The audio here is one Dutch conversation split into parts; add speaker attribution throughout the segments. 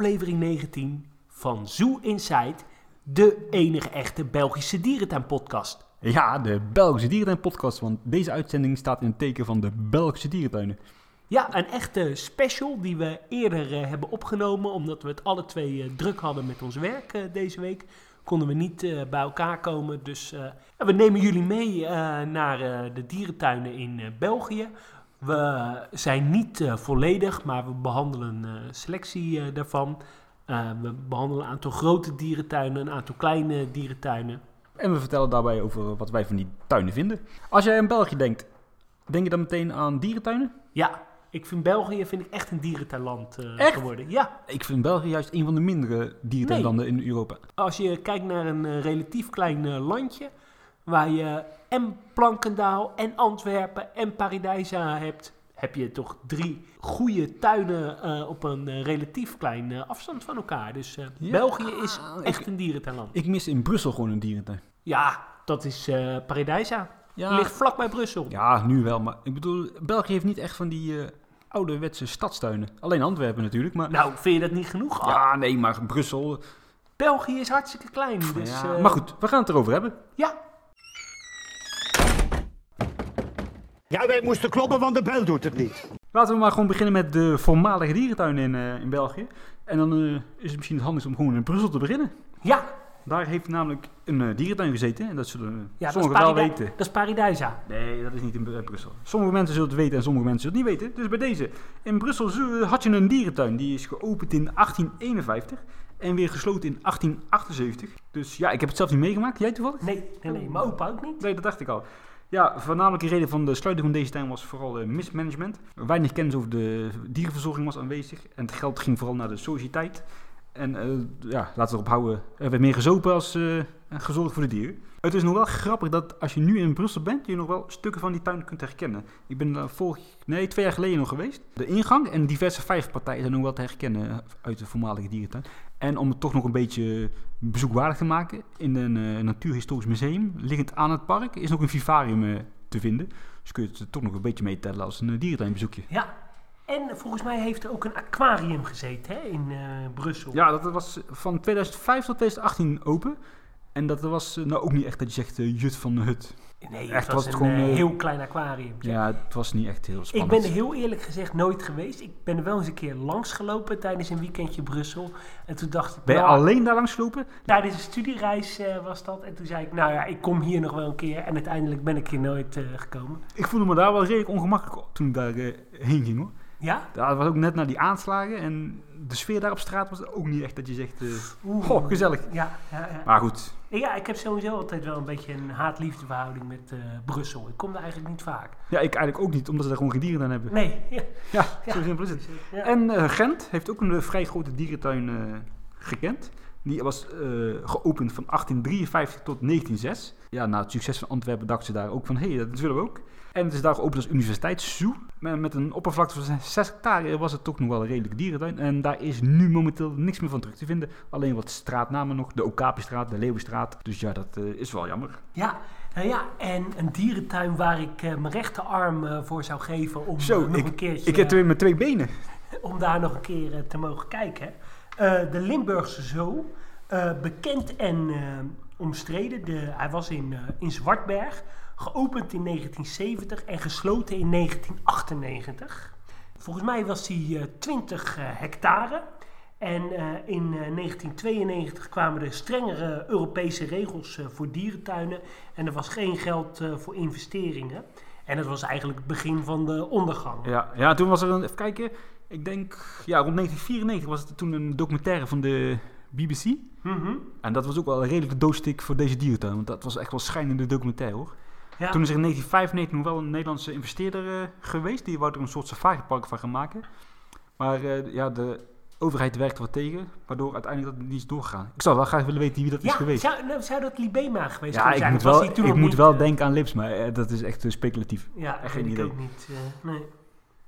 Speaker 1: aflevering 19 van Zoo Inside, de enige echte Belgische dierentuinpodcast.
Speaker 2: Ja, de Belgische Dierentuin podcast, want deze uitzending staat in het teken van de Belgische dierentuinen.
Speaker 1: Ja, een echte special die we eerder eh, hebben opgenomen, omdat we het alle twee eh, druk hadden met ons werk eh, deze week. Konden we niet bij elkaar komen, dus we nemen jullie mee naar de dierentuinen in België. We zijn niet eh, volledig, maar we behandelen een selectie eh, daarvan. Eh, we behandelen een aantal grote dierentuinen, een aantal kleine dierentuinen.
Speaker 2: En we vertellen daarbij over wat wij van die tuinen vinden. Als jij aan België denkt, denk je dan meteen aan dierentuinen?
Speaker 1: Ja, ik vind België vind ik echt een dierentuinland eh, geworden. Ja,
Speaker 2: Ik vind België juist een van de mindere dierentuinlanden in Europa.
Speaker 1: als je kijkt naar een eh, relatief klein eh, landje, waar je en Plankendaal en Antwerpen en Paradijsa hebt, heb je toch drie goede tuinen eh, op een eh, relatief klein eh, afstand van elkaar. Dus
Speaker 2: Ja,
Speaker 1: België is
Speaker 2: ik-
Speaker 1: echt een dierentuinland.
Speaker 2: Ik mis in Brussel gewoon een dierentuin.
Speaker 1: Ja, dat is Paradijsa.
Speaker 2: Ja,
Speaker 1: Ligt vlak bij Brussel.
Speaker 2: ja, nu wel, maar ik bedoel, België heeft niet echt van die ouderwetse stadstuinen. Alleen Antwerpen natuurlijk, maar...
Speaker 1: Nou, vind je dat niet genoeg? Ah,
Speaker 2: Ja, nee, maar Brussel...
Speaker 1: België is hartstikke klein. Dus,
Speaker 2: ja. Maar goed, we gaan het erover hebben.
Speaker 1: Ja,
Speaker 3: Ja, wij moesten kloppen, want de bel doet het niet.
Speaker 2: Laten we maar gewoon beginnen met de voormalige dierentuinen in, eh, in België. En dan eh, is het misschien het handigst om gewoon in Brussel te beginnen.
Speaker 1: ja,
Speaker 2: Daar heeft namelijk een eh, dierentuin gezeten. En dat zullen
Speaker 1: ja dat, is
Speaker 2: sommigen wel weten.
Speaker 1: dat is Paradijsa.
Speaker 2: Nee, dat is niet in Br- Brussel. Sommige mensen zullen het weten en sommige mensen zullen het niet weten. Dus bij deze. In Brussel had je een dierentuin. Die is geopend in 1851 en weer gesloten in 1878. Dus ja, ik heb het zelf niet meegemaakt. Jij toevallig?
Speaker 1: Nee, nee, nee, mijn opa ook niet.
Speaker 2: Nee, dat dacht ik al. Ja, voornamelijke reden van de sluiting van deze tuin was vooral eh, mismanagement. Weinig kennis over de dierenverzorging was aanwezig. En het geld ging vooral naar de sociëteit. En eh, ja, laten we erop houden, er werd meer gezopen als eh, gezorgd voor de dieren. Het is nog wel grappig dat als je nu in Brussel bent, je nog wel stukken van die tuin kunt herkennen. Ik ben vorig, nee, twee jaar geleden nog geweest. De ingang en diverse vijfpartijen zijn nog wel te herkennen uit de voormalige dierentuin. En om het toch nog een beetje bezoekwaardig te maken, in een eh, natuurhistorisch museum, liggend aan het park, is nog een vivarium eh, te vinden. Dus kun je het toch nog een beetje meetellen als een eh, dierentuinbezoekje.
Speaker 1: Ja, en volgens mij heeft er ook een aquarium gezeten hè, in Brussel.
Speaker 2: Ja, dat was van 2005 tot 2018 open. En dat was eh, nou ook niet echt dat je zegt eh, jut van de hut.
Speaker 1: Nee, het
Speaker 2: Echt
Speaker 1: was,
Speaker 2: was het
Speaker 1: een
Speaker 2: gewoon,
Speaker 1: eh, heel klein aquarium.
Speaker 2: Ja, het was niet echt heel
Speaker 1: Ik
Speaker 2: spannend.
Speaker 1: ben er heel eerlijk gezegd nooit geweest. Ik ben er wel eens een keer langs gelopen tijdens een weekendje Brussel. En toen dacht ik,
Speaker 2: Ben je
Speaker 1: nou,
Speaker 2: alleen daar langs gelopen?
Speaker 1: tijdens een studiereis was dat. En toen zei ik, nou ja, ik kom hier nog wel een keer. En uiteindelijk ben ik hier nooit gekomen.
Speaker 2: Ik voelde me daar wel redelijk ongemakkelijk toen ik daar heen ging hoor.
Speaker 1: Ja?
Speaker 2: Dat was ook net na die aanslagen en de sfeer daar op straat was ook niet echt dat je zegt, goh, gezellig.
Speaker 1: Ja, ja, ja.
Speaker 2: Maar goed,
Speaker 1: ja, ik heb sowieso altijd wel een beetje een haat-liefde verhouding met eh, Brussel. Ik kom daar eigenlijk niet vaak.
Speaker 2: ja, ik eigenlijk ook niet, omdat ze daar gewoon geen dieren aan hebben.
Speaker 1: Nee, ja.
Speaker 2: Ja,
Speaker 1: Ja.
Speaker 2: zo simpel is het. En eh, Gent heeft ook een vrij grote dierentuin gekend. Die was geopend van 1853 tot 1906. Ja, na het succes van Antwerpen dachten ze daar ook van, hé, hey, dat willen we ook. En het is daar geopend als universiteitszoo. Met, met een oppervlakte van 6 hectare was het toch nog wel een redelijke dierentuin. En daar is nu momenteel niks meer van terug te vinden. Alleen wat straatnamen nog. De Okapistraat, de Leeuwenstraat. Dus ja, dat eh, is wel jammer.
Speaker 1: Ja, nou ja, en een dierentuin waar ik eh, mijn rechterarm eh, voor zou geven om
Speaker 2: Zo,
Speaker 1: nog
Speaker 2: ik,
Speaker 1: een keertje
Speaker 2: ik heb twee met twee benen.
Speaker 1: om daar nog een keer te mogen kijken. De Limburgse Zoo, bekend en omstreden. De, hij was in, eh, in Zwartberg, geopend in 1970 en gesloten in 1998. Volgens mij was hij eh 20 eh, hectare. En eh, in eh, 1992 kwamen er strengere Europese regels eh, voor dierentuinen. En er was geen geld eh, voor investeringen. En dat was eigenlijk het begin van de ondergang.
Speaker 2: Ja, ja, toen was er een, even kijken, ik denk, ja, rond 1994 was er toen een documentaire van de BBC.
Speaker 1: Mhm.
Speaker 2: En dat was ook wel een redelijke doodsteek voor deze dierentuin, want dat was echt wel schijnende documentaire hoor.
Speaker 1: Ja.
Speaker 2: Toen is er in 1995 nog wel een Nederlandse investeerder eh, geweest, die wou er een soort safaripark van gaan maken. Maar eh, ja, de overheid werkte wat tegen, waardoor uiteindelijk dat niet is doorgegaan. Ik zou wel graag willen weten wie dat is
Speaker 1: Ja,
Speaker 2: geweest.
Speaker 1: zou, nou, zou dat Libema geweest
Speaker 2: Ja,
Speaker 1: kunnen
Speaker 2: ik
Speaker 1: zijn?
Speaker 2: moet wel, ik moet
Speaker 1: niet,
Speaker 2: wel denken aan Lips, maar eh, dat is echt speculatief.
Speaker 1: Ja,
Speaker 2: echt
Speaker 1: weet
Speaker 2: geen
Speaker 1: ik
Speaker 2: idee.
Speaker 1: ook niet. nee.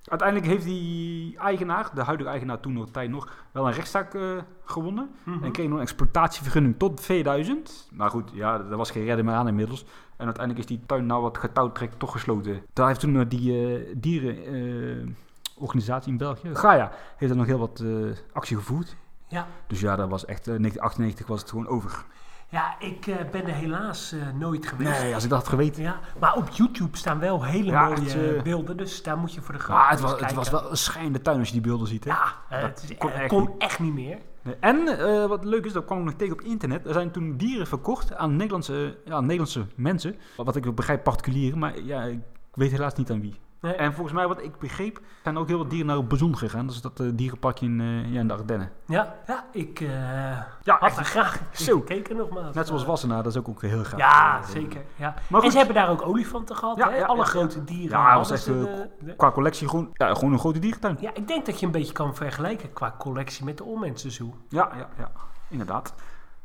Speaker 2: Uiteindelijk heeft die eigenaar, de huidige eigenaar toen nog tijd nog, wel een rechtszaak eh, gewonnen.
Speaker 1: Mhm.
Speaker 2: En kreeg nog een exploitatievergunning tot 2000. Maar goed, ja, er was geen redder meer aan inmiddels. En uiteindelijk is die tuin nou wat getouwtrekt toch gesloten. Daar heeft toen eh, die eh, dierenorganisatie in België, Gaia, heeft er nog heel wat actie gevoerd.
Speaker 1: Ja.
Speaker 2: Dus ja, dat was echt, eh, 1998 was het gewoon over.
Speaker 1: Ja, ik eh, ben er helaas eh, nooit geweest.
Speaker 2: Nee, als ik dat had geweten.
Speaker 1: Ja, maar op YouTube staan wel hele
Speaker 2: Ja,
Speaker 1: mooie
Speaker 2: het, eh,
Speaker 1: beelden, dus daar moet je voor de grap
Speaker 2: Maar het was, het was wel een schijnende tuin als je die beelden ziet. Hè?
Speaker 1: Ja, het is,
Speaker 2: kon echt
Speaker 1: kon
Speaker 2: niet.
Speaker 1: echt niet meer.
Speaker 2: Nee. En wat leuk is, dat kwam ik nog tegen op internet. Er zijn toen dieren verkocht aan Nederlandse, ja, Nederlandse mensen. Wat ik begrijp, particulieren, maar ja, ik weet helaas niet aan wie.
Speaker 1: Nee.
Speaker 2: En volgens mij, wat ik begreep, zijn ook heel wat dieren naar op bezoek gegaan. Dat is dat eh, dierenparkje in, eh, ja, in de Ardennen.
Speaker 1: Ja, ja ik eh,
Speaker 2: Ja,
Speaker 1: had er graag
Speaker 2: Zo.
Speaker 1: gekeken nogmaals.
Speaker 2: Net zoals Wassenaar, dat is ook, ook heel gaaf.
Speaker 1: Ja, zeker. Ja.
Speaker 2: Maar
Speaker 1: en ze hebben daar ook olifanten gehad.
Speaker 2: Ja,
Speaker 1: hè?
Speaker 2: ja,
Speaker 1: Alle grote dieren.
Speaker 2: Ja, het was echt,
Speaker 1: ze de- de-
Speaker 2: Qua collectie gewoon, ja, gewoon een grote dierentuin.
Speaker 1: Ja, ik denk dat je een beetje kan vergelijken qua collectie met de Olmensen.
Speaker 2: Ja, ja, ja, inderdaad.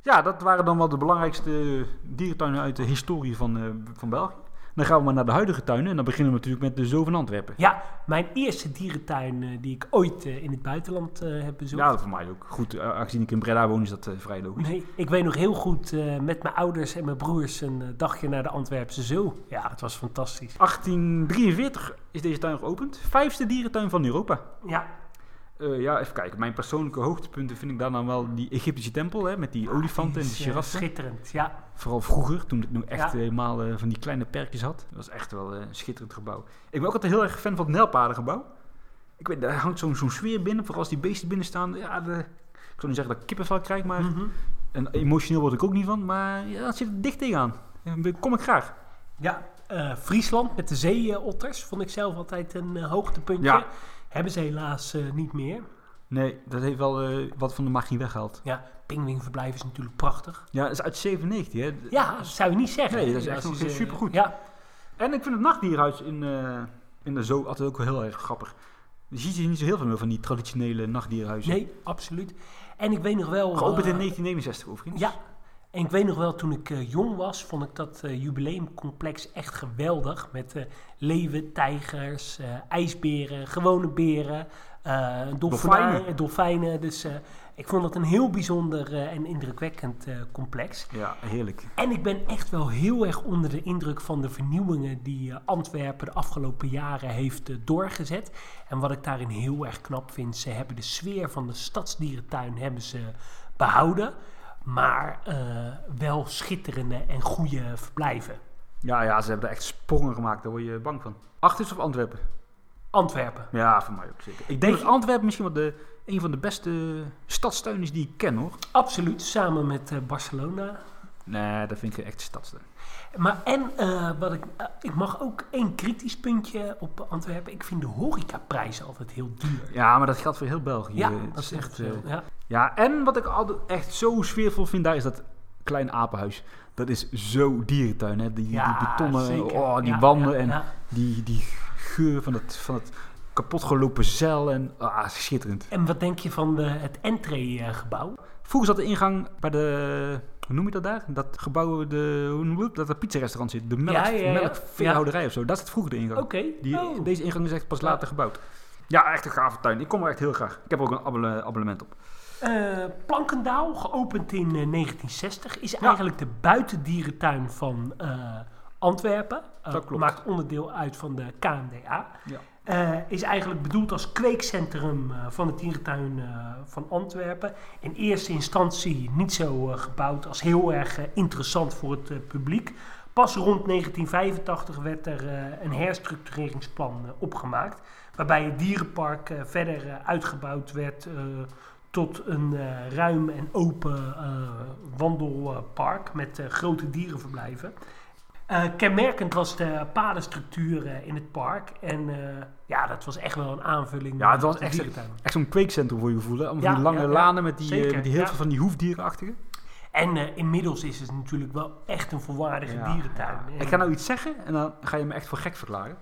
Speaker 2: Ja, dat waren dan wel de belangrijkste dierentuinen uit de historie van, van België. Dan gaan we maar naar de huidige tuinen. En dan beginnen we natuurlijk met de Zoo van Antwerpen.
Speaker 1: Ja, mijn eerste dierentuin eh, die ik ooit eh, in het buitenland eh, heb bezocht.
Speaker 2: Ja, dat voor mij ook. Goed, aangezien ik in Breda woon, is dat vrij logisch.
Speaker 1: Nee, ik weet nog heel goed met mijn ouders en mijn broers een dagje naar de Antwerpse Zoo. Ja, het was fantastisch.
Speaker 2: 1843 is deze tuin geopend. Vijfste dierentuin van Europa.
Speaker 1: Ja,
Speaker 2: Eh, ja, even kijken. Mijn persoonlijke hoogtepunten vind ik dan, dan wel die Egyptische tempel. Hè, met die olifanten en
Speaker 1: eh,
Speaker 2: giraffen.
Speaker 1: schitterend, ja.
Speaker 2: Vooral vroeger, toen het nog echt
Speaker 1: Ja.
Speaker 2: helemaal eh, van die kleine perkjes had. Dat was echt wel eh, een schitterend gebouw. Ik ben ook altijd heel erg fan van het Nijlpaardengebouw. Ik weet, daar hangt zo'n zo'n sfeer binnen. Vooral als die beesten binnen staan. Ja, de, ik zou niet zeggen dat ik kippenvel krijg, maar...
Speaker 1: Mhm.
Speaker 2: En emotioneel word ik ook niet van. Maar ja, dat zit er dicht tegenaan. En daar kom ik graag.
Speaker 1: Ja, Friesland met de zeeotters vond ik zelf altijd een hoogtepuntje.
Speaker 2: Ja.
Speaker 1: Hebben ze helaas eh, niet meer.
Speaker 2: Nee, dat heeft wel eh, wat van de magie weggehaald.
Speaker 1: Ja, Pingwingverblijf is natuurlijk prachtig.
Speaker 2: Ja, dat is uit 97, hè.
Speaker 1: Ja, dat zou je niet zeggen.
Speaker 2: Nee, dat is echt
Speaker 1: je ze-
Speaker 2: supergoed.
Speaker 1: Ja,
Speaker 2: En ik vind het nachtdierhuis in, eh, in de zoo altijd ook wel heel erg grappig. Je ziet hier niet zo heel veel meer van die traditionele nachtdierhuizen.
Speaker 1: nee, absoluut. En ik weet nog wel...
Speaker 2: Geopend in
Speaker 1: eh,
Speaker 2: 1969 overigens.
Speaker 1: Ja, en ik weet nog wel, toen ik eh, jong was, vond ik dat eh, jubileumcomplex echt geweldig. Met eh, leeuwen, tijgers, ijsberen, gewone beren, dolfijnen.
Speaker 2: Dolfijnen.
Speaker 1: Dus ik vond het een heel bijzonder en indrukwekkend complex.
Speaker 2: Ja, heerlijk.
Speaker 1: En ik ben echt wel heel erg onder de indruk van de vernieuwingen die Antwerpen de afgelopen jaren heeft doorgezet. En wat ik daarin heel erg knap vind, ze hebben de sfeer van de stadsdierentuin hebben ze behouden. Maar eh, wel schitterende en goede verblijven.
Speaker 2: Ja, ja, ze hebben er echt sprongen gemaakt. Daar word je bang van. Achters of Antwerpen?
Speaker 1: Antwerpen.
Speaker 2: Ja, voor mij ook zeker. Ik denk dat Antwerpen misschien wel de, een van de beste stadstuinen is die ik ken, hoor.
Speaker 1: Absoluut, samen met eh, Barcelona.
Speaker 2: Nee, dat vind ik een echte stadstuin.
Speaker 1: Maar en eh, wat ik, eh, ik mag ook één kritisch puntje op Antwerpen. Ik vind de horecaprijzen altijd heel duur.
Speaker 2: Ja, maar dat geldt voor heel België.
Speaker 1: Ja,
Speaker 2: Het
Speaker 1: dat is echt
Speaker 2: echt... eh.
Speaker 1: Ja.
Speaker 2: Ja, en wat ik altijd echt zo sfeervol vind daar is dat klein apenhuis. Dat is zo dierentuin, hè. Die,
Speaker 1: Ja,
Speaker 2: die betonnen, oh, die
Speaker 1: Ja,
Speaker 2: wanden en. Die, die geur van het, van het kapotgelopen zeil en ah, schitterend.
Speaker 1: En wat denk je van de, het entreegebouw?
Speaker 2: Vroeger zat de ingang bij de, hoe noem je dat daar? Dat gebouw, de, hoe noem je dat? Dat er pizzarestaurant zit. De melk,
Speaker 1: Ja, ja, ja.
Speaker 2: melkveehouderij of zo. Dat zit vroeger de ingang.
Speaker 1: Oké. Oh.
Speaker 2: Deze ingang is echt pas later gebouwd. Ja, echt een gave tuin. Ik kom er echt heel graag. Ik heb ook een abonne- abonnement op.
Speaker 1: Eh, Plankendaal, geopend in eh, 1960, is eigenlijk de buitendierentuin van eh, Antwerpen. Eh,
Speaker 2: Dat klopt.
Speaker 1: Maakt onderdeel uit van de KNDA.
Speaker 2: Ja.
Speaker 1: Eh, is eigenlijk bedoeld als kweekcentrum eh, van de dierentuin eh, van Antwerpen. In eerste instantie niet zo gebouwd als heel erg interessant voor het publiek. Pas rond 1985 werd er een herstructureringsplan opgemaakt. Waarbij het dierenpark verder uitgebouwd werd tot een ruim en open wandelpark met grote dierenverblijven. Eh, kenmerkend was de padenstructuur in het park. En eh, ja, dat was echt wel een aanvulling.
Speaker 2: Ja, het was echt-. Echt zo'n kweekcentrum voor je van
Speaker 1: Ja,
Speaker 2: die lange
Speaker 1: ja, ja.
Speaker 2: lanen met die, eh, met die heel veel van die hoefdierenachtige.
Speaker 1: En inmiddels is het natuurlijk wel echt een volwaardige dierentuin.
Speaker 2: Ik ga nou iets zeggen en dan ga je me echt voor gek verklaren.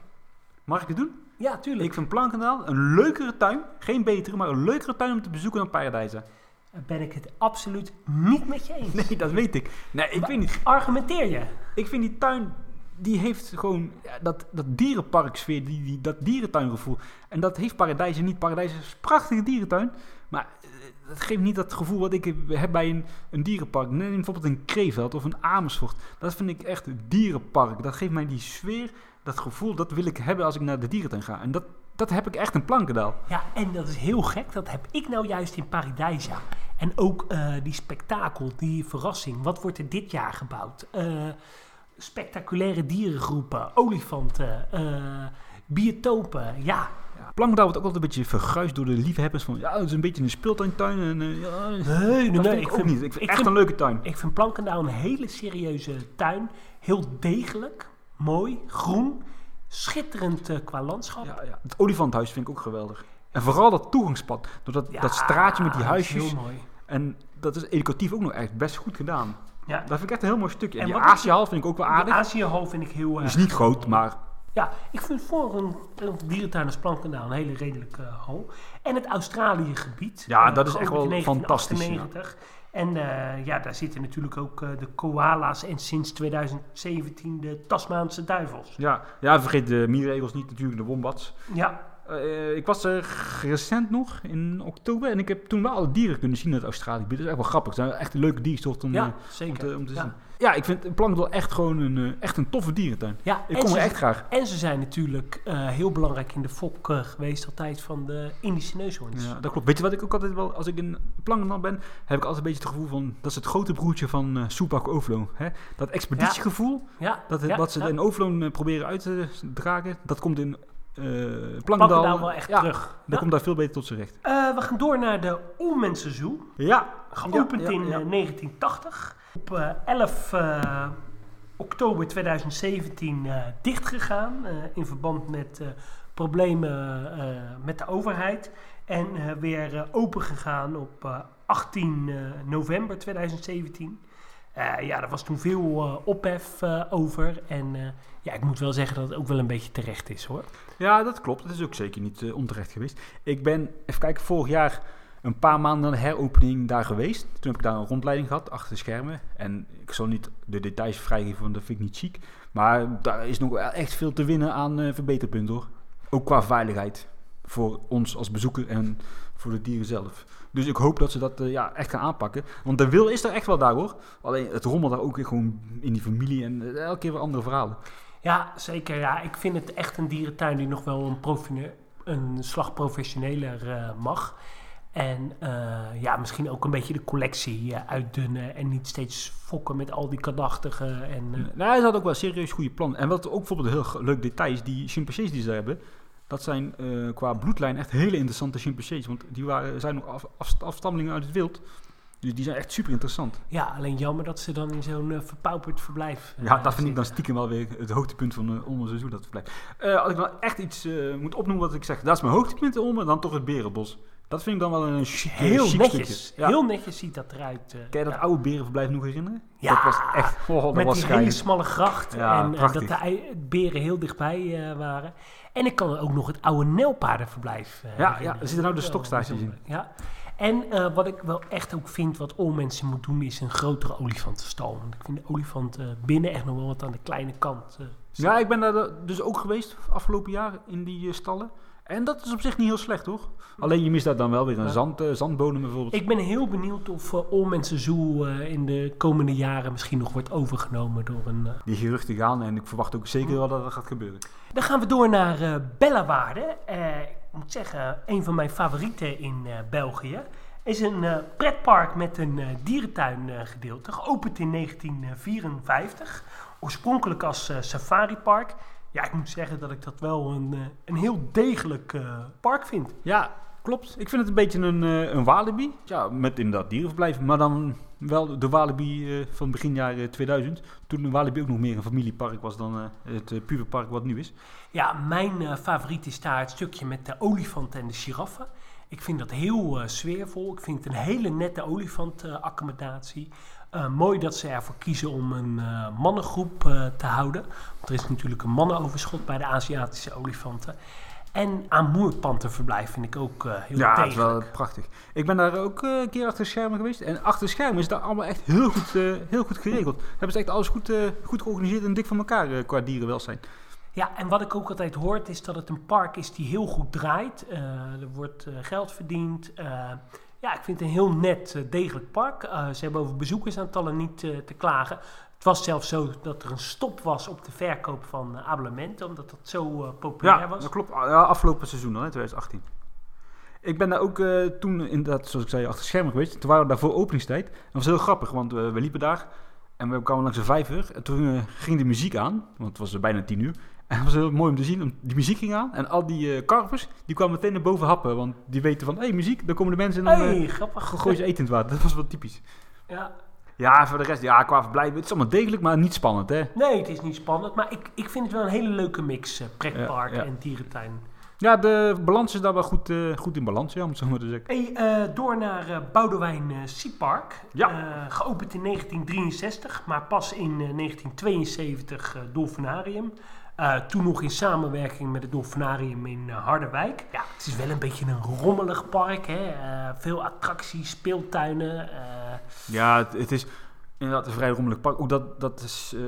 Speaker 2: Mag ik het doen?
Speaker 1: Ja, tuurlijk.
Speaker 2: Ik vind Plankendaal een leukere tuin. Geen betere, maar een leukere tuin om te bezoeken dan Paradijsa.
Speaker 1: Ben ik het absoluut niet met je eens.
Speaker 2: Nee, dat weet ik. Nee, ik
Speaker 1: Maar-
Speaker 2: weet niet.
Speaker 1: Argumenteer je.
Speaker 2: Ik vind die tuin, die heeft gewoon ja, dat, dat dierenparksfeer, die, die, dat dierentuingevoel. En dat heeft Paradijs niet. Paradijs is een prachtige dierentuin, maar eh, dat geeft niet dat gevoel wat ik heb bij een, een dierenpark. Neem bijvoorbeeld een Kreeveld of een Amersfoort. Dat vind ik echt dierenpark. Dat geeft mij die sfeer, dat gevoel, dat wil ik hebben als ik naar de dierentuin ga. En dat, dat heb ik echt in Plankendaal.
Speaker 1: Ja, en dat is heel gek. Dat heb ik nou juist in Paradijsa. En ook eh, die spektakel, die verrassing. Wat wordt er dit jaar gebouwd? Eh, spectaculaire dierengroepen, olifanten, eh, biotopen. Ja,
Speaker 2: Plankendouw wordt ook altijd een beetje verguisd door de liefhebbers van ja, het is een beetje een speeltuintuin. En, ja,
Speaker 1: nee,
Speaker 2: dat
Speaker 1: nee,
Speaker 2: vind
Speaker 1: nee.
Speaker 2: ik ook niet. Ik vind echt een leuke tuin.
Speaker 1: Ik vind Plankendaal een hele serieuze tuin. Heel degelijk, mooi, groen, schitterend eh, qua landschap.
Speaker 2: Ja, ja. Het olifanthuis vind ik ook geweldig. En vooral dat toegangspad. Door dat,
Speaker 1: Ja,
Speaker 2: dat straatje met die huisjes.
Speaker 1: Heel mooi.
Speaker 2: En dat is educatief ook nog echt best goed gedaan.
Speaker 1: Ja.
Speaker 2: Dat vind ik echt een heel mooi stukje. En,
Speaker 1: En
Speaker 2: die vind ik ook wel
Speaker 1: De
Speaker 2: aardig.
Speaker 1: Aziëhal vind ik heel
Speaker 2: is
Speaker 1: erg
Speaker 2: niet groot, maar
Speaker 1: Ja, ik vind voor een, een dierentuin als Plankendaal een hele redelijke hal. En het Australië-gebied.
Speaker 2: Ja,
Speaker 1: eh,
Speaker 2: dat is echt wel fantastisch,
Speaker 1: 1998. En eh, ja, daar zitten natuurlijk ook eh, de koala's en sinds 2017 de Tasmaanse duivels.
Speaker 2: ja, ja vergeet de mieregels niet natuurlijk, de wombats.
Speaker 1: Ja,
Speaker 2: Eh, ik was er recent nog in oktober en ik heb toen wel alle dieren kunnen zien uit Australië. Dat is echt wel grappig. Het zijn echt een leuke diersoorten om,
Speaker 1: ja
Speaker 2: eh, om te, om te
Speaker 1: ja.
Speaker 2: zien. Ja, ik vind Plankendal echt gewoon een, eh, echt een toffe dierentuin.
Speaker 1: Ja,
Speaker 2: Ik kom
Speaker 1: ze-
Speaker 2: er echt graag.
Speaker 1: En ze zijn natuurlijk heel belangrijk in de fok geweest altijd van de Indische neushoorns.
Speaker 2: Ja, dat klopt. Weet je wat ik ook altijd wel, als ik in Plankendal ben, heb ik altijd een beetje het gevoel van, dat is het grote broertje van eh Soepak Overloon. Hè? Dat expeditiegevoel,
Speaker 1: Ja,
Speaker 2: dat, het, wat ze in Overloon proberen uit te dragen, dat komt in eh Plankendal,
Speaker 1: Plankendaal wel echt
Speaker 2: ja,
Speaker 1: terug.
Speaker 2: dat
Speaker 1: Ja.
Speaker 2: komt daar veel beter tot zijn recht.
Speaker 1: Eh, we gaan door naar de Oelmensen Zoo.
Speaker 2: Ja,
Speaker 1: Geopend
Speaker 2: Ja, ja,
Speaker 1: in
Speaker 2: ja.
Speaker 1: eh, 1980. Op eh, 11 eh, oktober 2017 eh dichtgegaan. eh, in verband met eh, problemen eh, met de overheid. En eh, weer eh, open gegaan op eh, 18 eh, november 2017. Eh, ja, er was toen veel eh, ophef eh, over. En ja, ik moet wel zeggen dat het ook wel een beetje terecht is hoor.
Speaker 2: Ja, dat klopt. Dat is ook zeker niet onterecht geweest. Ik ben, even kijken, vorig jaar een paar maanden de heropening daar geweest. Toen heb ik daar een rondleiding gehad, achter de schermen. En ik zal niet de details vrijgeven, want dat vind ik niet chic. Maar daar is nog wel echt veel te winnen aan verbeterpunten hoor. Ook qua veiligheid. Voor ons als bezoeker en voor de dieren zelf. Dus ik hoop dat ze dat eh, ja, echt gaan aanpakken. Want de wil is er echt wel daar hoor. Alleen het rommelt daar ook weer gewoon in die familie en eh, elke keer weer andere verhalen.
Speaker 1: Ja, zeker. Ja, ik vind het echt een dierentuin die nog wel een, een slag professioneler eh, mag. En ja, misschien ook een beetje de collectie uitdunnen en niet steeds fokken met al die kadachtigen. En,
Speaker 2: Nou, hij had ook wel serieus goede plan. En wat ook bijvoorbeeld een heel leuk detail is, die chimpansees die ze hebben, dat zijn eh, qua bloedlijn echt hele interessante chimpansees. Want die waren, zijn nog af, af- afstammelingen uit het wild. Dus die zijn echt super interessant.
Speaker 1: ja, alleen jammer dat ze dan in zo'n eh, verpauperd verblijf. eh,
Speaker 2: Ja, dat vind ik dan stiekem wel weer het hoogtepunt van uh, Olme seizoen, dat verblijf. Als ik nou echt iets moet opnoemen wat ik zeg, dat is mijn hoogtepunt in dan toch het Berenbos. Dat vind ik dan wel een
Speaker 1: Heel netjes.
Speaker 2: Ja.
Speaker 1: Heel netjes ziet dat eruit.
Speaker 2: Kan je dat
Speaker 1: ja.
Speaker 2: oude Berenverblijf nog herinneren?
Speaker 1: Ja,
Speaker 2: dat was echt, oh, dat
Speaker 1: met
Speaker 2: was
Speaker 1: die hele smalle gracht.
Speaker 2: Ja,
Speaker 1: en dat de beren heel dichtbij waren. En ik kan ook nog het oude Nelpaardenverblijf eh,
Speaker 2: ja,
Speaker 1: herinneren.
Speaker 2: er zitten nou de stokstaartjes in.
Speaker 1: Ja. En eh, wat ik wel echt ook vind, wat all mensen moet doen, is een grotere olifantenstal. Want ik vind de olifant eh, binnen echt nog wel wat aan de kleine kant.
Speaker 2: Ja, ik ben daar dus ook geweest afgelopen jaar in die stallen. En dat is op zich niet heel slecht hoor. Alleen je mist daar dan wel weer een
Speaker 1: Ja.
Speaker 2: zand, eh, zandbodem bijvoorbeeld.
Speaker 1: Ik ben heel benieuwd of uh, All Mensen Zoo eh, in de komende jaren misschien nog wordt overgenomen door een... eh,
Speaker 2: Die geruchten gaan en ik verwacht ook zeker wel dat dat gaat gebeuren.
Speaker 1: Dan gaan we door naar eh Bellawaarde. Eh, ik moet zeggen, een van mijn favorieten in eh, België. Is een eh, pretpark met een eh, dierentuin eh, gedeelte. Geopend in 1954. Oorspronkelijk als eh, safaripark. Ja, ik moet zeggen dat ik dat wel een, eh, een heel degelijk eh, park vind.
Speaker 2: Ja, klopt. Ik vind het een beetje een, eh, een Walibi. Ja, met inderdaad dierenverblijf. Maar dan wel de Walibi van begin jaren 2000. Toen een Walibi ook nog meer een familiepark was dan het uh, puberpark wat nu is.
Speaker 1: Ja, mijn favoriet is daar het stukje met de olifanten en de giraffen. Ik vind dat heel sfeervol. Ik vind het een hele nette olifantaccommodatie. Uh, mooi dat ze ervoor kiezen om een uh, mannengroep uh, te houden. Want er is natuurlijk een mannenoverschot bij de Aziatische olifanten. En Amoerpanterverblijf vind ik ook heel
Speaker 2: Ja,
Speaker 1: degelijk.
Speaker 2: het is wel prachtig. Ik ben daar ook een keer achter de schermen geweest. En achter de schermen is daar allemaal echt heel goed, heel goed geregeld. Hebben ze echt alles goed, goed georganiseerd en dik van elkaar qua dierenwelzijn.
Speaker 1: Ja, en wat ik ook altijd hoort is dat het een park is die heel goed draait. Er wordt geld verdiend. Uh, ja, ik vind het een heel net, degelijk park. Uh, ze hebben over bezoekersaantallen niet te klagen. Het was zelfs zo dat er een stop was op de verkoop van abonnementen, omdat dat zo populair
Speaker 2: ja,
Speaker 1: was.
Speaker 2: dat klopt. Ja, afgelopen seizoen al, hè, 2018. Ik ben daar ook eh, toen, inderdaad, zoals ik zei, achter schermen geweest. Toen waren we daar voor openingstijd. Dat was heel grappig, want eh, we liepen daar en we kwamen langs de vijver. En toen eh, ging de muziek aan, want het was eh, bijna tien uur. En het was heel mooi om te zien, die muziek ging aan. En al die eh karvers, die kwamen meteen naar boven happen. Want die weten van, hé, hey, muziek, daar komen de mensen en dan
Speaker 1: hey,
Speaker 2: eh,
Speaker 1: grappig.
Speaker 2: gooien ze eten in het water. Dat was wel typisch.
Speaker 1: Ja.
Speaker 2: Ja, voor de rest, ja, qua verblijf, het is allemaal degelijk, maar niet spannend, hè.
Speaker 1: Nee, het is niet spannend, maar ik, ik vind het wel een hele leuke mix. eh, pretpark
Speaker 2: Ja, ja.
Speaker 1: en dierentuin.
Speaker 2: Ja, de balans is daar wel goed, goed in balans, ja, om het zo maar te zeggen.
Speaker 1: Hey, door naar eh Boudewijn eh Seapark.
Speaker 2: Ja.
Speaker 1: Geopend in 1963, maar pas in eh, 1972 eh, Dolfinarium. Eh, toen nog in samenwerking met het Dolfinarium in eh, Harderwijk. Ja, het is wel een beetje een rommelig park. Hè? Eh, veel attracties, speeltuinen. eh,
Speaker 2: Ja, het, het is inderdaad een vrij rommelig park. Ook dat, dat is eh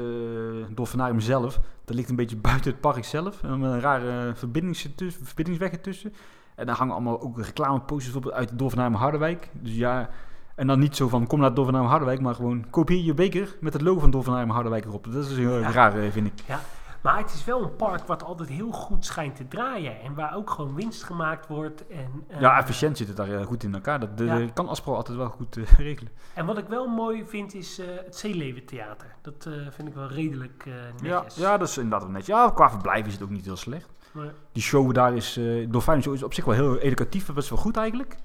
Speaker 2: Dolfinarium zelf. Dat ligt een beetje buiten het park zelf. En dan met een rare verbindings ertussen- verbindingsweg ertussen. En daar hangen allemaal ook reclameposters op uit het Dolfinarium Harderwijk. Dus ja, en dan niet zo van kom naar het Dolfinarium Harderwijk, maar gewoon koop hier je beker met het logo van Dolfinarium Harderwijk erop. Dat is heel
Speaker 1: Ja.
Speaker 2: raar, vind ik.
Speaker 1: ja. Maar het is wel een park wat altijd heel goed schijnt te draaien. En waar ook gewoon winst gemaakt wordt. En, eh,
Speaker 2: Ja, efficiënt zit het daar eh, goed in elkaar. Dat de,
Speaker 1: Ja.
Speaker 2: kan Aspro altijd wel goed eh, regelen.
Speaker 1: En wat ik wel mooi vind is eh, het Zeeleventheater. Dat vind ik wel redelijk
Speaker 2: Ja,
Speaker 1: netjes.
Speaker 2: ja, dat is inderdaad wel netjes. Ja, qua verblijf is het ook niet heel slecht. Die show daar is, Dolfijn Show is op zich wel heel educatief. Dat is wel goed eigenlijk.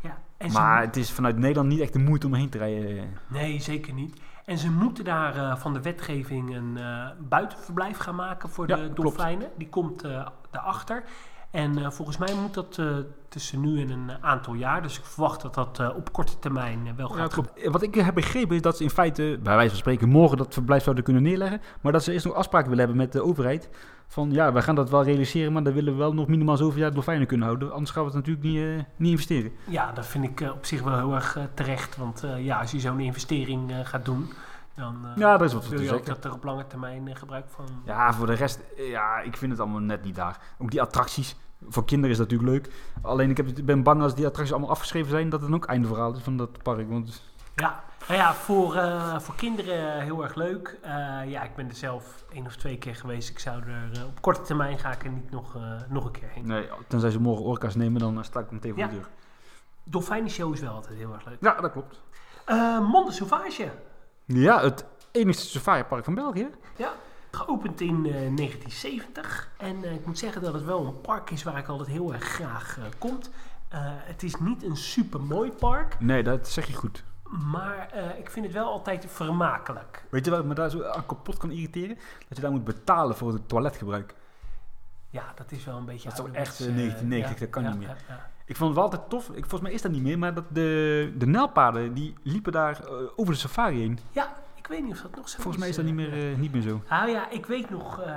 Speaker 1: ja.
Speaker 2: Maar het is vanuit Nederland niet echt de moeite om heen te rijden.
Speaker 1: Nee, zeker niet. En ze moeten daar eh, van de wetgeving een eh, buitenverblijf gaan maken voor
Speaker 2: Ja,
Speaker 1: de
Speaker 2: klopt.
Speaker 1: dolfijnen. Die komt eh daarachter. En eh, volgens mij moet dat eh, tussen nu en een aantal jaar. Dus ik verwacht dat dat eh, op korte termijn wel gaat
Speaker 2: Ja. Wat ik heb begrepen is dat ze in feite, bij wijze van spreken, morgen dat verblijf zouden kunnen neerleggen. Maar dat ze eerst nog afspraken willen hebben met de overheid. Van ja, wij gaan dat wel realiseren, maar dan willen we wel nog minimaal zoveel jaar dolfijnen kunnen houden. Anders gaan we het natuurlijk niet, niet investeren.
Speaker 1: Ja, dat vind ik op zich wel heel erg terecht. Want ja, als je zo'n investering gaat doen, dan eh,
Speaker 2: Ja, daar is wat
Speaker 1: wil je ook dat er op lange termijn eh, gebruik van...
Speaker 2: Ja, voor de rest, ja, ik vind het allemaal net niet daar. Ook die attracties. Voor kinderen is dat natuurlijk leuk. Alleen ik heb, ben bang als die attracties allemaal afgeschreven zijn, dat het ook einde verhaal is van dat park. Want
Speaker 1: Ja, nou ja, voor, eh, voor kinderen heel erg leuk. Ja, ik ben er zelf één of twee keer geweest. Ik zou er op korte termijn ga ik er niet nog, nog een keer heen.
Speaker 2: nee, tenzij ze morgen orka's nemen, dan sta ik meteen voor
Speaker 1: Ja.
Speaker 2: de deur.
Speaker 1: Dolfijnenshow is wel altijd heel erg leuk.
Speaker 2: Ja, dat klopt.
Speaker 1: Eh Monde Sauvage.
Speaker 2: Ja, het enigste safaripark van België.
Speaker 1: Ja, geopend in eh, 1970. En eh, ik moet zeggen dat het wel een park is waar ik altijd heel erg graag eh kom. Eh, het is niet een super mooi park,
Speaker 2: Nee, dat zeg je goed.
Speaker 1: maar eh, ik vind het wel altijd vermakelijk.
Speaker 2: Weet je wat me daar zo aan kapot kan irriteren? Dat je daar moet betalen voor het toiletgebruik.
Speaker 1: Ja, dat is wel een beetje
Speaker 2: Dat is toch echt, eh,
Speaker 1: eh,
Speaker 2: 1990,
Speaker 1: ja,
Speaker 2: dat kan
Speaker 1: ja,
Speaker 2: niet meer.
Speaker 1: ja, ja.
Speaker 2: Ik vond het wel altijd tof. Ik, volgens mij is dat niet meer, maar dat de, de nijlpaarden die liepen daar eh, over de safari heen.
Speaker 1: Ja, ik weet niet of dat nog zo
Speaker 2: Volgens mij is dat niet meer, eh, niet meer zo.
Speaker 1: Nou ja, ik weet nog, eh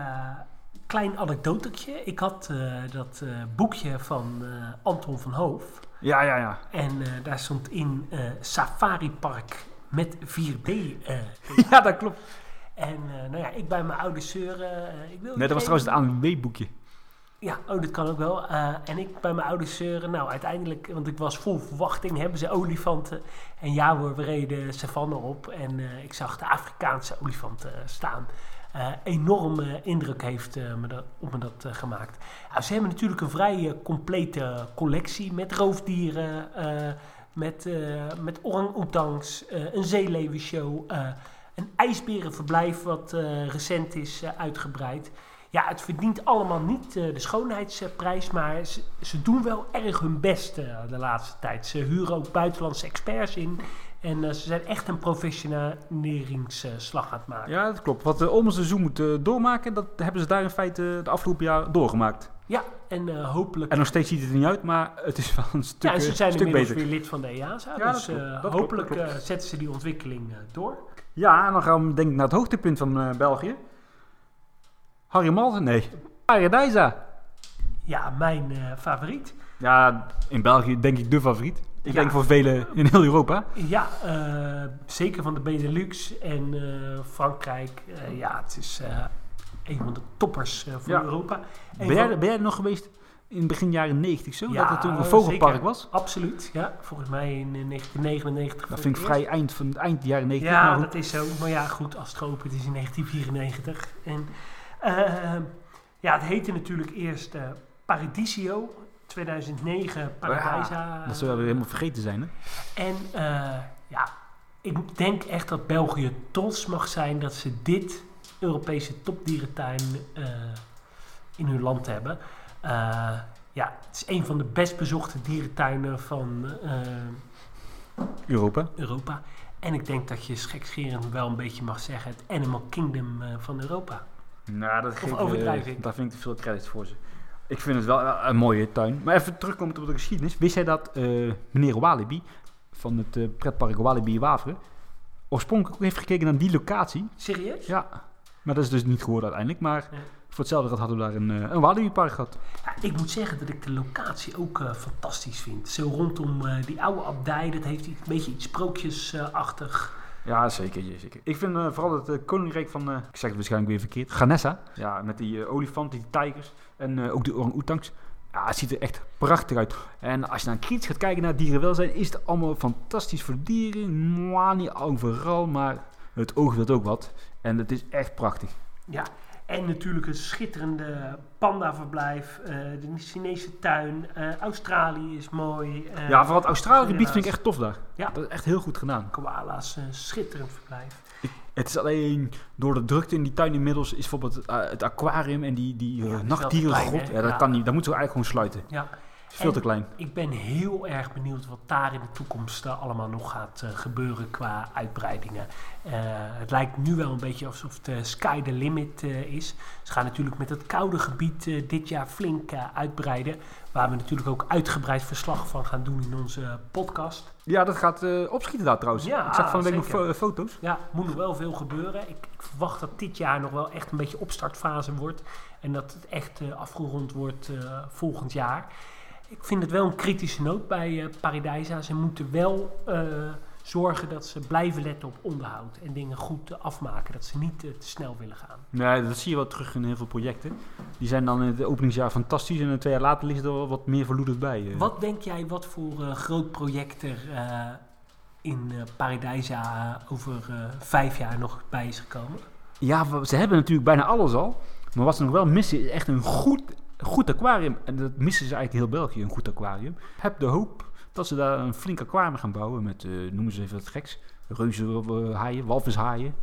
Speaker 1: klein anekdotetje. Ik had eh, dat eh, boekje van eh, Anton van Hoof.
Speaker 2: Ja, ja, ja.
Speaker 1: En eh, daar stond in eh, Safari Park met 4D. eh.
Speaker 2: ja, dat klopt.
Speaker 1: en eh, nou ja, ik bij mijn oude zeuren. eh, ik wil
Speaker 2: Nee, dat was trouwens het ANWB-boekje.
Speaker 1: Ja, oh, dat kan ook wel. Eh, en ik bij mijn ouders zeuren. Nou, uiteindelijk, want ik was vol verwachting, hebben ze olifanten. En ja hoor, we reden savanne op en eh, ik zag de Afrikaanse olifanten eh, staan. Eh enorme indruk heeft me dat, op me dat gemaakt. Ja, ze hebben natuurlijk een vrij eh, complete collectie met roofdieren, met, met orang-oetangs, een zeeleeuwenshow, een ijsberenverblijf wat recent is uitgebreid. Ja, het verdient allemaal niet eh, de schoonheidsprijs, maar ze, ze doen wel erg hun best eh, de laatste tijd. Ze huren ook buitenlandse experts in en eh, ze zijn echt een professioneringsslag aan het maken.
Speaker 2: Ja, dat klopt. Wat de Olmense Zoo moet doormaken, dat hebben ze daar in feite de afgelopen jaar doorgemaakt.
Speaker 1: Ja, en hopelijk...
Speaker 2: En nog steeds ziet het er niet uit, maar het is wel een stuk,
Speaker 1: ja, ze zijn inmiddels
Speaker 2: beter.
Speaker 1: weer lid van de EASA,
Speaker 2: Ja,
Speaker 1: dus
Speaker 2: klopt, klopt,
Speaker 1: hopelijk
Speaker 2: klopt.
Speaker 1: zetten ze die ontwikkeling door.
Speaker 2: Ja, en dan gaan we denk ik naar het hoogtepunt van België. Harry? Nee. Paradijsa.
Speaker 1: Ja, mijn eh, favoriet.
Speaker 2: Ja, in België denk ik de favoriet. Ik
Speaker 1: Ja.
Speaker 2: denk voor velen in heel Europa.
Speaker 1: Ja, eh, zeker van de Benelux en eh, Frankrijk. Ja, het is een van de toppers van
Speaker 2: Ja.
Speaker 1: Europa.
Speaker 2: Ben jij,
Speaker 1: van-
Speaker 2: ben jij er nog geweest in begin jaren 90 zo?
Speaker 1: Ja,
Speaker 2: dat het toen een vogelpark
Speaker 1: zeker.
Speaker 2: was?
Speaker 1: Absoluut, ja. Volgens mij in eh, 1999.
Speaker 2: Dat vind ik
Speaker 1: het
Speaker 2: vrij eind, van, eind jaren 90.
Speaker 1: Ja, dat is zo. Maar ja, goed, als het geopend is in 1994. En eh, ja, het heette natuurlijk eerst Paradisio. 2009 Paradijsa.
Speaker 2: Dat wel weer helemaal vergeten zijn, hè?
Speaker 1: En eh, ja, ik denk echt dat België trots mag zijn dat ze dit Europese topdierentuin eh, in hun land hebben. Eh, ja, het is een van de best bezochte dierentuinen van
Speaker 2: Europa.
Speaker 1: Europa. En ik denk dat je schekscherend wel een beetje mag zeggen het Animal Kingdom van Europa.
Speaker 2: Nou, dat geef,
Speaker 1: overdrijf
Speaker 2: eh,
Speaker 1: ik?
Speaker 2: Daar vind ik te veel credits voor ze. Ik vind het wel een, een mooie tuin. Maar even terugkomen op de geschiedenis. Wist jij dat eh, meneer Walibi van het eh, pretpark Walibi Waveren oorspronkelijk heeft gekeken naar die locatie?
Speaker 1: Serieus?
Speaker 2: Ja. Maar dat is dus niet geworden uiteindelijk. Maar
Speaker 1: Ja.
Speaker 2: voor hetzelfde geld hadden we daar een, eh, een Walibi park gehad.
Speaker 1: Ja, ik moet zeggen dat ik de locatie ook eh, fantastisch vind. Zo rondom eh, die oude abdij, dat heeft iets, een beetje iets sprookjesachtig.
Speaker 2: Ja, zeker. zeker. Ik vind eh, vooral het eh, koninkrijk van, eh, ik zeg het waarschijnlijk weer verkeerd, Ganessa. Ja, met die olifanten, die tijgers en ook de orang-oetangs. Ja, het ziet er echt prachtig uit. En als je dan kritisch gaat kijken naar dierenwelzijn, is het allemaal fantastisch voor dieren. Mwah, niet overal, maar het oog wil ook wat. En het is echt prachtig.
Speaker 1: Ja, en natuurlijk een schitterende pandaverblijf, eh de Chinese tuin, eh, Australië is mooi. eh,
Speaker 2: Ja, vooral het Australië gebied vind ik echt tof daar.
Speaker 1: Ja.
Speaker 2: Dat is echt heel goed gedaan.
Speaker 1: Koala's, schitterend verblijf.
Speaker 2: Het is alleen door de drukte in die tuin inmiddels is bijvoorbeeld het aquarium en die, die
Speaker 1: Ja,
Speaker 2: nachtdierengrot. Ja, dat
Speaker 1: Ja.
Speaker 2: kan niet. Dat moeten we eigenlijk gewoon sluiten.
Speaker 1: Ja,
Speaker 2: veel
Speaker 1: En-
Speaker 2: te klein.
Speaker 1: ik ben heel erg benieuwd wat daar in de toekomst eh, allemaal nog gaat eh, gebeuren qua uitbreidingen. Eh, het lijkt nu wel een beetje alsof de sky the limit is. Ze gaan natuurlijk met het koude gebied dit jaar flink uitbreiden. Waar we natuurlijk ook uitgebreid verslag van gaan doen in onze podcast.
Speaker 2: Ja, dat gaat opschieten daar trouwens.
Speaker 1: Ja,
Speaker 2: ik zag van de week nog foto's.
Speaker 1: Ja, moet nog wel veel gebeuren. Ik, ik verwacht dat dit jaar nog wel echt een beetje opstartfase wordt. En dat het echt afgerond wordt volgend jaar. Ik vind het wel een kritische noot bij eh Paradijsa. Ze moeten wel eh, zorgen dat ze blijven letten op onderhoud. En dingen goed afmaken. Dat ze niet eh, te snel willen gaan.
Speaker 2: Nee, dat zie je wel terug in heel veel projecten. Die zijn dan in het openingsjaar fantastisch en twee jaar later ligt er wel wat meer verloederd bij.
Speaker 1: Wat denk jij wat voor groot project er in Paradijsa over vijf jaar nog bij is gekomen?
Speaker 2: Ja, ze hebben natuurlijk bijna alles al. Maar wat ze nog wel missen is echt een goed, goed aquarium. En dat missen ze eigenlijk heel België, een goed aquarium. Heb de hoop dat ze daar een flink aquarium gaan bouwen met, eh, noemen ze even wat geks, reuzenhaaien, walvishaaien.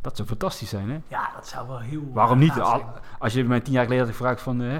Speaker 2: Dat zou fantastisch zijn, hè?
Speaker 1: Ja, dat zou wel heel... eh,
Speaker 2: Waarom niet? Al- Als je mij tien jaar geleden had gevraagd van... eh,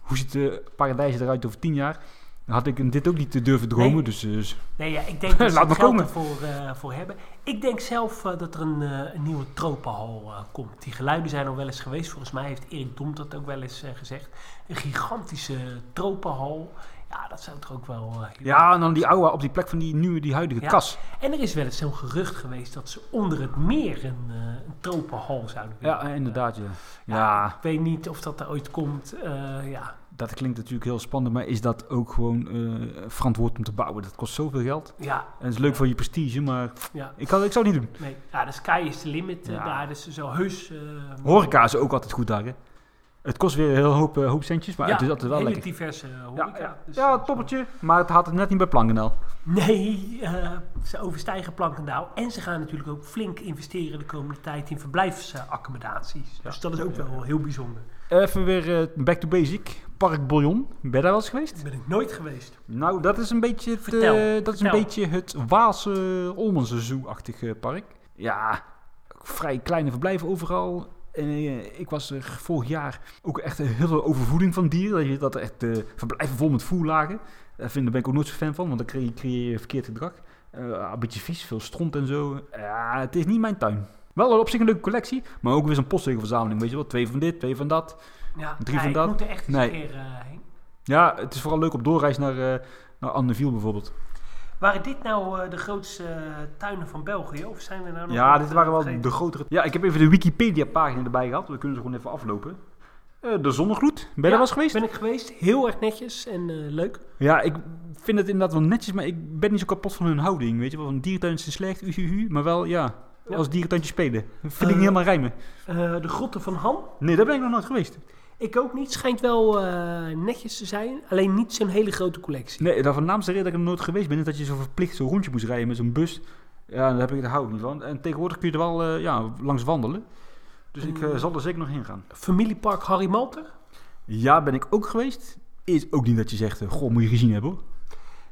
Speaker 2: hoe ziet de paradijs eruit over tien jaar? Dan had ik dit ook niet te durven dromen.
Speaker 1: Nee.
Speaker 2: Dus, eh,
Speaker 1: Nee, ja, ik denk dat ze het geld ervoor eh, voor hebben. Ik denk zelf eh, dat er een, eh, een nieuwe tropenhal eh, komt. Die geluiden zijn al wel eens geweest. Volgens mij heeft Erik Dom dat ook wel eens gezegd. Een gigantische tropenhal. Ja, dat zou toch ook wel...
Speaker 2: ja, en dan die oude op die plek van die nieuwe, die huidige
Speaker 1: Ja.
Speaker 2: kas.
Speaker 1: En er is wel eens zo'n gerucht geweest dat ze onder het meer een, een tropenhal zouden willen.
Speaker 2: Ja, inderdaad, ja.
Speaker 1: Ja,
Speaker 2: Ja,
Speaker 1: Ik weet niet of dat er ooit komt. ja,
Speaker 2: dat klinkt natuurlijk heel spannend, maar is dat ook gewoon eh, verantwoord om te bouwen? Dat kost zoveel geld.
Speaker 1: ja,
Speaker 2: En het is leuk voor je prestige, maar
Speaker 1: ja.
Speaker 2: ik, kan, ik zou het niet doen.
Speaker 1: Nee, ja, de sky is the limit eh,
Speaker 2: Ja.
Speaker 1: daar. Dus zo heus... eh,
Speaker 2: Horeca is ook altijd goed daar, hè? Het kost weer een heel hoop, hoop centjes, maar het is altijd wel lekker.
Speaker 1: diverse
Speaker 2: Ja,
Speaker 1: horeca.
Speaker 2: ja.
Speaker 1: Dus,
Speaker 2: ja, toppertje, maar het had het net niet bij Plankendaal.
Speaker 1: Nee, ze overstijgen Plankendaal. En ze gaan natuurlijk ook flink investeren de komende tijd in verblijfsaccommodaties. Dus dat is ook wel heel bijzonder.
Speaker 2: Even weer eh, back to basic. Park Bouillon. Ben je daar wel eens geweest?
Speaker 1: Ben ik nooit geweest.
Speaker 2: Nou, dat is een beetje het,
Speaker 1: Vertel,
Speaker 2: eh, dat is een beetje het Waalse Olmense Zoo-achtig eh, park. Ja, vrij kleine verblijven overal. En, eh, ik was er vorig jaar ook echt heel veel overvoeding van dieren. Dat je- Dat er echt verblijven vol met voer lagen. Daar ben ik ook nooit zo fan van, want dan creëer, je verkeerd gedrag. Een beetje vies, veel stront en zo. Ja, het is niet mijn tuin. Wel op zich een leuke collectie, maar ook weer zo'n postzegelverzameling. Weet je wel, twee van dit, twee van dat.
Speaker 1: Ja,
Speaker 2: Drie van
Speaker 1: ik
Speaker 2: dat?
Speaker 1: moet er echt eens
Speaker 2: Nee.
Speaker 1: een keer eh, heen.
Speaker 2: Ja, het is vooral leuk op doorreis naar, eh naar Anneville bijvoorbeeld.
Speaker 1: Waren dit nou eh, de grootste tuinen van België? Of zijn we nou nog
Speaker 2: Ja, dit waren wel
Speaker 1: vergeten?
Speaker 2: de grotere. Ja, ik heb even de Wikipedia-pagina erbij gehad. We kunnen ze gewoon even aflopen. De zonnegloed. Ben je daar wel eens geweest?
Speaker 1: ben ik geweest. Heel erg netjes en leuk.
Speaker 2: Ja, ik vind het inderdaad wel netjes, maar ik ben niet zo kapot van hun houding. Weet je wel, een dierentuin is slecht, uhuhu, maar wel, ja,
Speaker 1: Ja.
Speaker 2: als dierentuintje spelen. Dat vind ik
Speaker 1: Eh,
Speaker 2: niet helemaal rijmen.
Speaker 1: Eh, de grotten van Han.
Speaker 2: Nee, daar ben ik nog nooit geweest.
Speaker 1: Ik ook niet. Schijnt wel eh, netjes te zijn. Alleen niet zo'n hele grote collectie.
Speaker 2: Nee, daar van naamste reden dat ik er nooit geweest ben, is dat je zo verplicht zo'n rondje moest rijden met zo'n bus. Ja, daar, heb ik, daar hou ik niet van. En tegenwoordig kun je er wel eh, ja, langs wandelen. Dus ik eh,
Speaker 1: Mm.
Speaker 2: zal er zeker nog heen gaan.
Speaker 1: Familiepark Harry Malter.
Speaker 2: Ja, ben ik ook geweest. is ook niet dat je zegt, eh, goh, moet je gezien hebben hoor.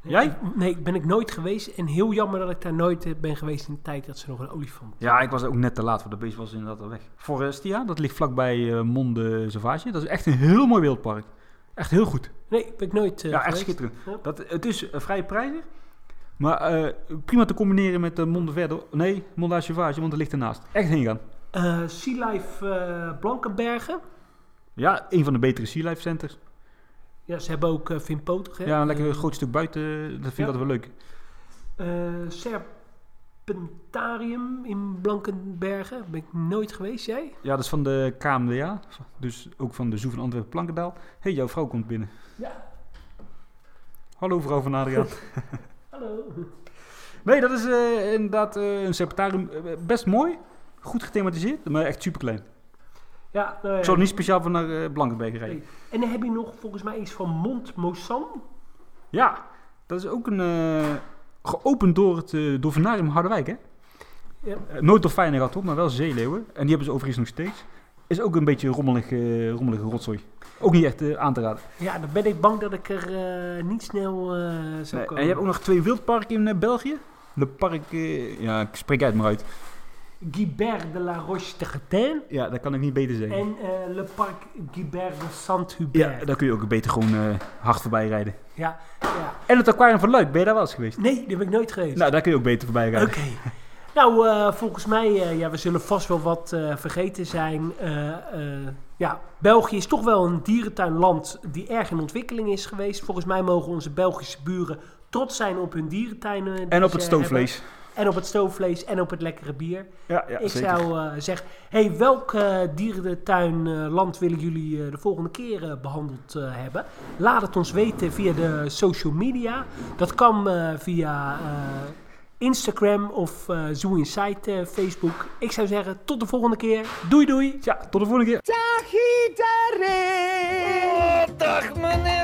Speaker 2: Jij?
Speaker 1: Nee, ben ik nooit geweest. En heel jammer dat ik daar nooit eh, ben geweest in de tijd dat ze nog een olifant.
Speaker 2: Ja, ik was ook net te laat, voor de beest was inderdaad al weg. Forestia, dat ligt vlakbij eh Monde Sauvage. Dat is echt een heel mooi wildpark. Echt heel goed.
Speaker 1: Nee, ben ik nooit eh,
Speaker 2: ja, echt
Speaker 1: geweest.
Speaker 2: schitterend.
Speaker 1: Ja.
Speaker 2: Dat, het is eh, vrij prijzig, maar eh, prima te combineren met de Monde Verder. Nee, Monde Sauvage, want dat ligt ernaast. Echt heen gaan.
Speaker 1: Eh, sea Life eh, Blankenbergen.
Speaker 2: Ja, een van de betere Sea Life Centers.
Speaker 1: Ja, ze hebben ook uh, Vin Potig. hè?
Speaker 2: Ja, een lekker
Speaker 1: Eh,
Speaker 2: groot stuk buiten, dat vind ik
Speaker 1: ja.
Speaker 2: altijd wel leuk.
Speaker 1: eh, Serpentarium in Blankenbergen. Ben ik nooit geweest, jij?
Speaker 2: Ja, dat is van de KMDA, dus ook van de Zoo van Antwerpen Plankendaal. Hé, hey, jouw vrouw komt binnen.
Speaker 1: Ja.
Speaker 2: Hallo vrouw van Adriaan.
Speaker 1: Hallo.
Speaker 2: nee, dat is eh, inderdaad eh, een serpentarium. eh, best mooi, goed gethematiseerd, maar echt super klein.
Speaker 1: Ja, nou ja.
Speaker 2: Ik zou niet speciaal van naar eh, Blankenberg rijden.
Speaker 1: Nee. En dan heb je nog volgens mij iets van Mont Mosan.
Speaker 2: Ja, dat is ook een eh, geopend door het uh, Dolfinarium Harderwijk, hè?
Speaker 1: Ja.
Speaker 2: Eh, nooit dolfijnen gehad, hoor, maar wel zeeleeuwen. En die hebben ze overigens nog steeds. Is ook een beetje rommelig, eh, rommelige rotzooi. Ook niet echt eh, aan te raden.
Speaker 1: Ja, dan ben ik bang dat ik er eh, niet snel eh zou
Speaker 2: Nee,
Speaker 1: komen.
Speaker 2: en je hebt ook nog twee wildparken in eh, België. De park, eh, ja, ik spreek uit maar uit.
Speaker 1: Guibert de la Roche de Getain.
Speaker 2: Ja, dat kan ik niet beter zeggen.
Speaker 1: En eh, Le Parc Guibert de Saint-Hubert.
Speaker 2: Ja, daar kun je ook beter gewoon eh, hard voorbij rijden.
Speaker 1: ja, ja.
Speaker 2: En het aquarium van Luik, ben je daar wel eens geweest?
Speaker 1: Nee, daar ben ik nooit geweest.
Speaker 2: Nou, daar kun je ook beter voorbij rijden.
Speaker 1: Oké. Nou, eh, volgens mij, ja, we zullen vast wel wat vergeten zijn. Ja, België is toch wel een dierentuinland die erg in ontwikkeling is geweest. Volgens mij mogen onze Belgische buren trots zijn op hun dierentuinen. die
Speaker 2: En op het stoofvlees.
Speaker 1: hebben. En op het stoofvlees en op het lekkere bier.
Speaker 2: Ja, ja
Speaker 1: Ik
Speaker 2: zeker.
Speaker 1: zou eh, zeggen, hey, welk eh dierentuinland willen jullie eh, de volgende keer eh, behandeld eh, hebben? Laat het ons weten via de social media. Dat kan eh, via eh, Instagram of eh Zoo Insight eh, Facebook. Ik zou zeggen, tot de volgende keer. Doei doei!
Speaker 2: Ja, tot de volgende keer.
Speaker 3: Dag iedereen!
Speaker 4: Dag meneer!